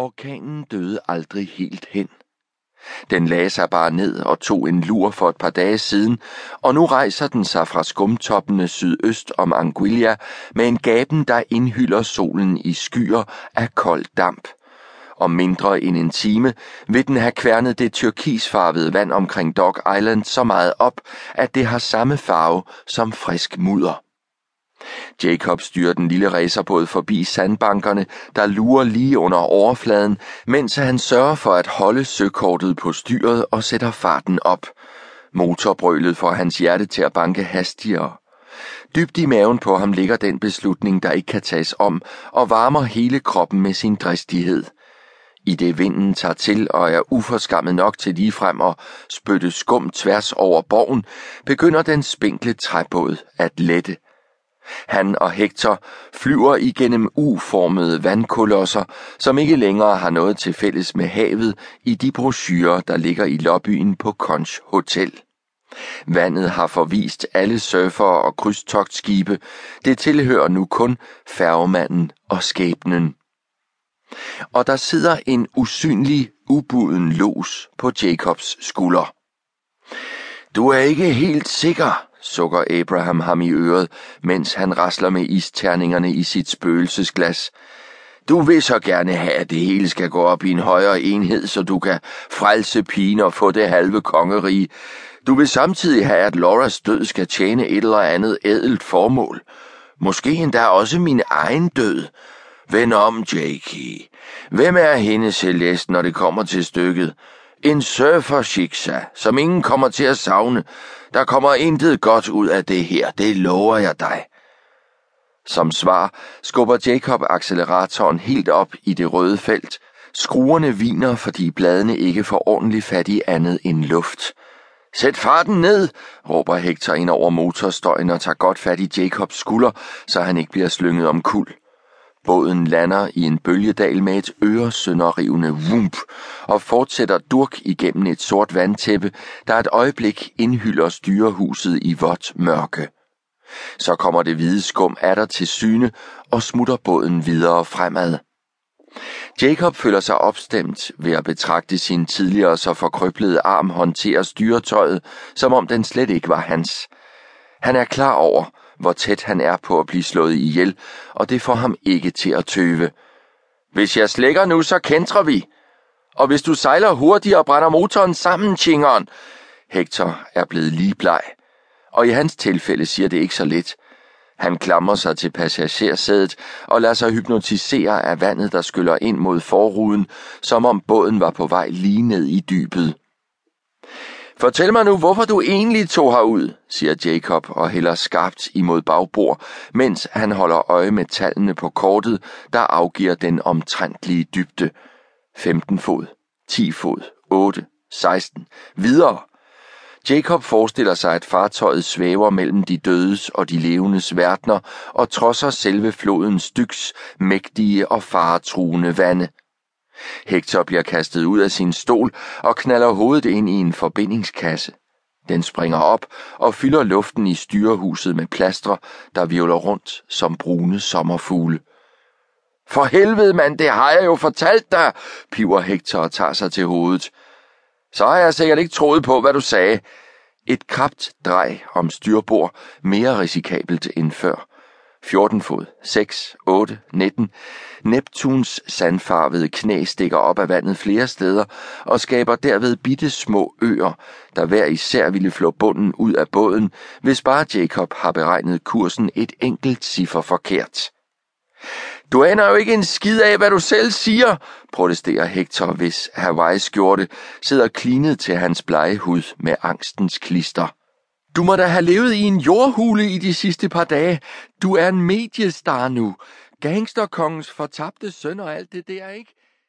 Orkanen døde aldrig helt hen. Den lagde sig bare ned og tog en lur for et par dage siden, og nu rejser den sig fra skumtoppene sydøst om Anguilla med en gaben, der indhylder solen i skyer af kold damp. Om mindre end en time vil den have kværnet det turkisfarvede vand omkring Dog Island så meget op, at det har samme farve som frisk mudder. Jacob styrer den lille racerbåd forbi sandbankerne, der lurer lige under overfladen, mens han sørger for at holde søkortet på styret og sætter farten op. Motorbrølet får hans hjerte til at banke hastigere. Dybt i maven på ham ligger den beslutning, der ikke kan tages om, og varmer hele kroppen med sin dristighed. I det vinden tager til og er uforskammet nok til ligefrem at spytte skum tværs over borgen, begynder den spinkle træbåd at lette. Han og Hector flyver igennem uformede vandkolosser, som ikke længere har noget til fælles med havet i de brochurer, der ligger i lobbyen på Conch Hotel. Vandet har forvist alle surfere og krydstogtskibe. Det tilhører nu kun færgemanden og skæbnen. Og der sidder en usynlig, ubuden los på Jacobs skulder. Du er ikke helt sikker, sukker Abraham ham i øret, mens han rasler med isterningerne i sit spøgelsesglas. Du vil så gerne have, at det hele skal gå op i en højere enhed, så du kan frelse pigen og få det halve kongerige. Du vil samtidig have, at Lauras død skal tjene et eller andet ædelt formål. Måske endda også min egen død. Vend om, Jakey. Hvem er hende Celeste, når det kommer til stykket? En surfer som ingen kommer til at savne. Der kommer intet godt ud af det her, det lover jeg dig. Som svar skubber Jacob acceleratoren helt op i det røde felt. Skruerne viner, fordi bladene ikke får ordentligt fat i andet end luft. Sæt farten ned, råber Hector ind over motorstøjen og tager godt fat i Jacobs skulder, så han ikke bliver slynget om kul. Båden lander i en bølgedal med et øresønderrivende vump og fortsætter durk igennem et sort vandtæppe, der et øjeblik indhylder styrehuset i vådt mørke. Så kommer det hvide skum der til syne og smutter båden videre fremad. Jacob føler sig opstemt ved at betragte sin tidligere så forkrøblede arm håndtere styretøjet, som om den slet ikke var hans. Han er klar over, hvor tæt han er på at blive slået ihjel, og det får ham ikke til at tøve. Hvis jeg slækker nu, så kentrer vi. Og hvis du sejler hurtigere, brænder motoren sammen, chingeren. Hector er blevet lige bleg. Og i hans tilfælde siger det ikke så lidt. Han klamrer sig til passagersædet og lader sig hypnotisere af vandet, der skyller ind mod forruden, som om båden var på vej lige ned i dybet. Fortæl mig nu, hvorfor du egentlig tog herud, siger Jacob og hælder skarpt imod bagbord, mens han holder øje med tallene på kortet, der afgiver den omtrentlige dybde. 15 fod, 10 fod, 8, 16, videre. Jacob forestiller sig, at fartøjet svæver mellem de dødes og de levendes verdener og trodser selve flodens dyks mægtige og faretruende vande. Hector bliver kastet ud af sin stol og knaller hovedet ind i en forbindingskasse. Den springer op og fylder luften i styrehuset med plastre, der violer rundt som brune sommerfugle. For helvede, mand, det har jeg jo fortalt dig, piver Hector og tager sig til hovedet. Så har jeg sikkert ikke troet på, hvad du sagde. Et krabt drej om styrbord, mere risikabelt end før. 14 fod, 6, 8, 19. Neptuns sandfarvede knæ stikker op af vandet flere steder og skaber derved bitte små øer, der hver især ville flå bunden ud af båden, hvis bare Jacob har beregnet kursen et enkelt ciffer forkert. Du aner jo ikke en skid af, hvad du selv siger, protesterer Hector, hvis Hawaii-skjorte sidder klinet til hans blege hud med angstens klister. Du må da have levet i en jordhule i de sidste par dage. Du er en mediestar nu. Gangsterkongens fortabte søn og alt det der, ikke?